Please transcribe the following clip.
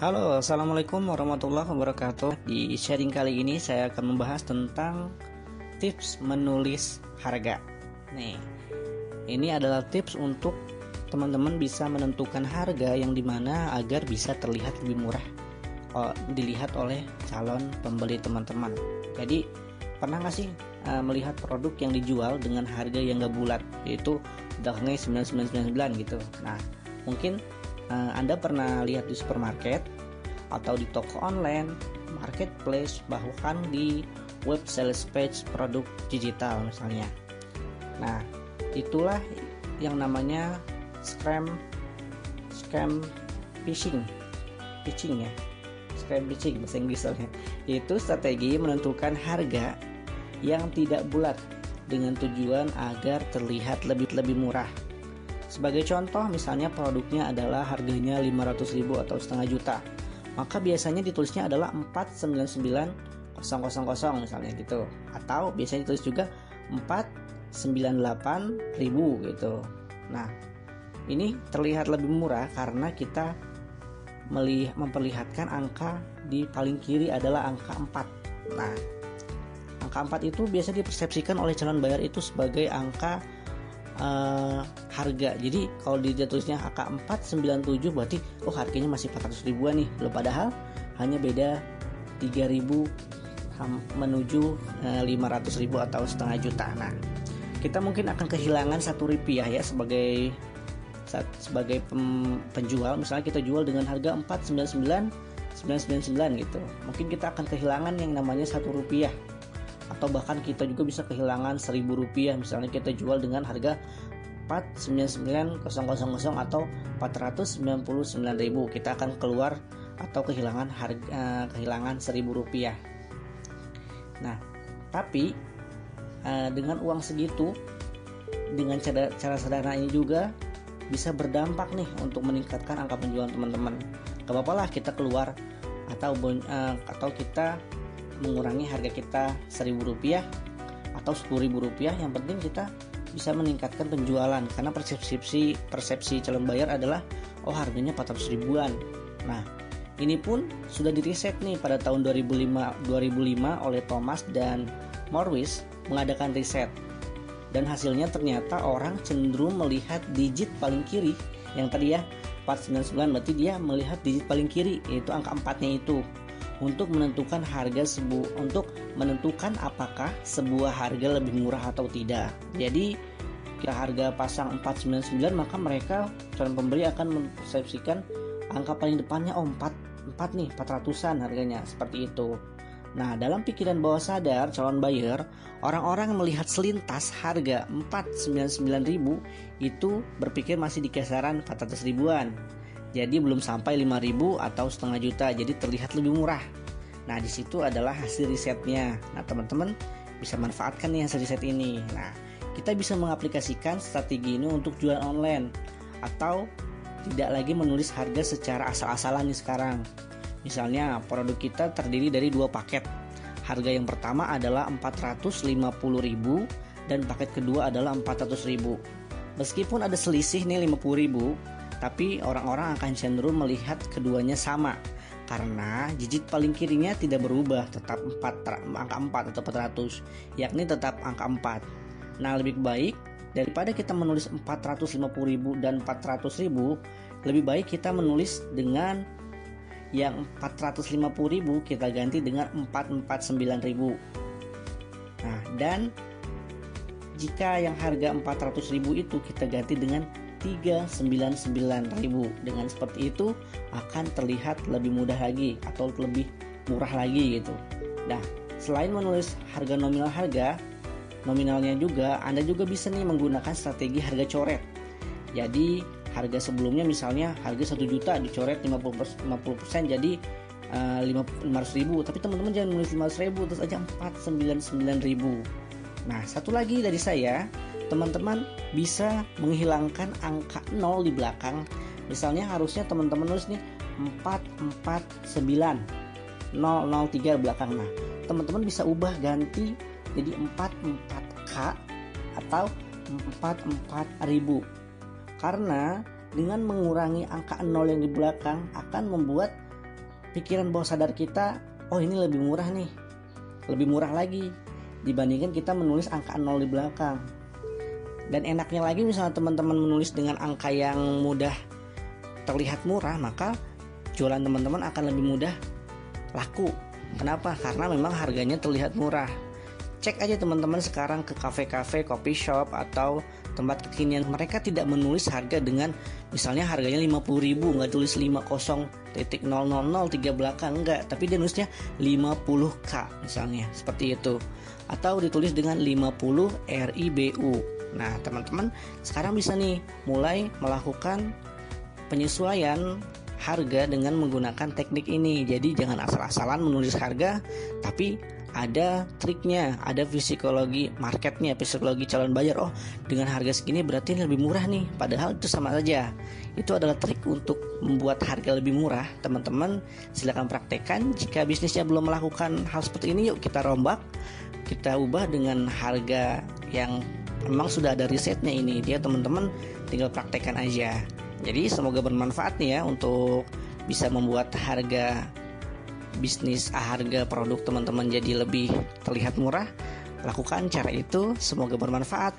Halo, Assalamualaikum warahmatullahi wabarakatuh. Di sharing kali ini saya akan membahas tentang tips menulis harga. Nih, ini adalah tips untuk teman-teman bisa menentukan harga yang di mana agar bisa terlihat lebih murah Dilihat oleh calon pembeli teman-teman. Jadi, pernah nggak sih uh, melihat produk yang dijual dengan harga yang gak bulat Yaitu dagangnya 9999 gitu? Nah, mungkin uh, Anda pernah lihat di supermarket atau di toko online, marketplace, bahkan di web sales page produk digital misalnya. Nah, itulah yang namanya scam scam phishing. Phishing ya. Scam phishing bahasa Inggrisnya. Itu strategi menentukan harga yang tidak bulat dengan tujuan agar terlihat lebih lebih murah sebagai contoh, misalnya produknya adalah harganya 500.000 atau setengah juta. Maka biasanya ditulisnya adalah 499000 misalnya gitu. Atau biasanya ditulis juga 498.000 gitu. Nah, ini terlihat lebih murah karena kita melihat memperlihatkan angka di paling kiri adalah angka 4. Nah, angka 4 itu biasa dipersepsikan oleh calon bayar itu sebagai angka uh, harga. Jadi kalau dia tulisnya angka 497 berarti oh harganya masih 400 ribuan nih. Loh padahal hanya beda 3000 menuju uh, eh, 500 ribu atau setengah juta. Nah kita mungkin akan kehilangan satu rupiah ya sebagai sebagai penjual. Misalnya kita jual dengan harga 499 999 gitu. Mungkin kita akan kehilangan yang namanya satu rupiah atau bahkan kita juga bisa kehilangan 1000 rupiah. Misalnya kita jual dengan harga 499.000 atau 499.000 kita akan keluar atau kehilangan harga uh, kehilangan 1000 rupiah. Nah tapi uh, dengan uang segitu dengan cara, cara sederhana ini juga bisa berdampak nih untuk meningkatkan angka penjualan teman-teman. Gak apa-apa lah kita keluar atau uh, atau kita mengurangi harga kita seribu rupiah atau sepuluh ribu rupiah yang penting kita bisa meningkatkan penjualan. Karena persepsi persepsi calon bayar adalah oh harganya 400 ribuan. Nah ini pun sudah diriset nih pada tahun 2005 2005 oleh Thomas dan Morris mengadakan riset. Dan hasilnya ternyata orang cenderung melihat digit paling kiri. Yang tadi ya 499 berarti dia melihat digit paling kiri yaitu angka 4 nya itu untuk menentukan harga sebu untuk menentukan apakah sebuah harga lebih murah atau tidak. Jadi jika harga pasang 499 maka mereka calon pembeli akan mempersepsikan angka paling depannya oh 4 4 nih 400-an harganya seperti itu. Nah, dalam pikiran bawah sadar calon buyer, orang-orang melihat selintas harga 499.000 itu berpikir masih di kisaran 400 ribuan jadi belum sampai 5000 atau setengah juta jadi terlihat lebih murah. Nah di situ adalah hasil risetnya. Nah teman-teman bisa manfaatkan nih hasil riset ini. Nah kita bisa mengaplikasikan strategi ini untuk jualan online atau tidak lagi menulis harga secara asal-asalan nih sekarang. Misalnya produk kita terdiri dari dua paket. Harga yang pertama adalah 450.000 dan paket kedua adalah 400.000 meskipun ada selisih nih 50.000 tapi orang-orang akan cenderung melihat keduanya sama. Karena digit paling kirinya tidak berubah tetap 4 angka 4 atau 400 yakni tetap angka 4 nah lebih baik daripada kita menulis 450.000 dan 400.000 lebih baik kita menulis dengan yang 450.000 kita ganti dengan 449.000 nah dan jika yang harga 400.000 itu kita ganti dengan 399.000 dengan seperti itu akan terlihat lebih mudah lagi atau lebih murah lagi gitu. Nah selain menulis harga nominal harga nominalnya juga Anda juga bisa nih menggunakan strategi harga coret. Jadi harga sebelumnya misalnya harga 1 juta dicoret 50%, 50% jadi uh, 500 ribu. Tapi teman-teman jangan menulis 500 ribu terus aja 499 ribu. Nah satu lagi dari saya teman-teman bisa menghilangkan angka 0 di belakang. Misalnya harusnya teman-teman nulis nih 449 003 belakang. Nah teman-teman bisa ubah ganti jadi 44K atau 44000 karena dengan mengurangi angka 0 yang di belakang akan membuat pikiran bawah sadar kita oh ini lebih murah nih lebih murah lagi dibandingkan kita menulis angka nol di belakang dan enaknya lagi misalnya teman-teman menulis dengan angka yang mudah terlihat murah maka jualan teman-teman akan lebih mudah laku. Kenapa? Karena memang harganya terlihat murah. Cek aja teman-teman sekarang ke kafe-kafe, coffee shop atau tempat kekinian. Mereka tidak menulis harga dengan misalnya harganya 50.000 nggak tulis 50.0003 belakang enggak tapi dia nulisnya 50k misalnya seperti itu. Atau ditulis dengan 50 RIBU nah teman-teman sekarang bisa nih mulai melakukan penyesuaian harga dengan menggunakan teknik ini jadi jangan asal-asalan menulis harga tapi ada triknya, ada psikologi marketnya, psikologi calon bayar. Oh, dengan harga segini berarti lebih murah nih. Padahal itu sama saja. Itu adalah trik untuk membuat harga lebih murah. Teman-teman, silakan praktekkan. Jika bisnisnya belum melakukan hal seperti ini, yuk kita rombak, kita ubah dengan harga yang memang sudah ada risetnya ini. Dia teman-teman tinggal praktekkan aja. Jadi semoga bermanfaat nih ya untuk bisa membuat harga bisnis harga produk teman-teman jadi lebih terlihat murah lakukan cara itu semoga bermanfaat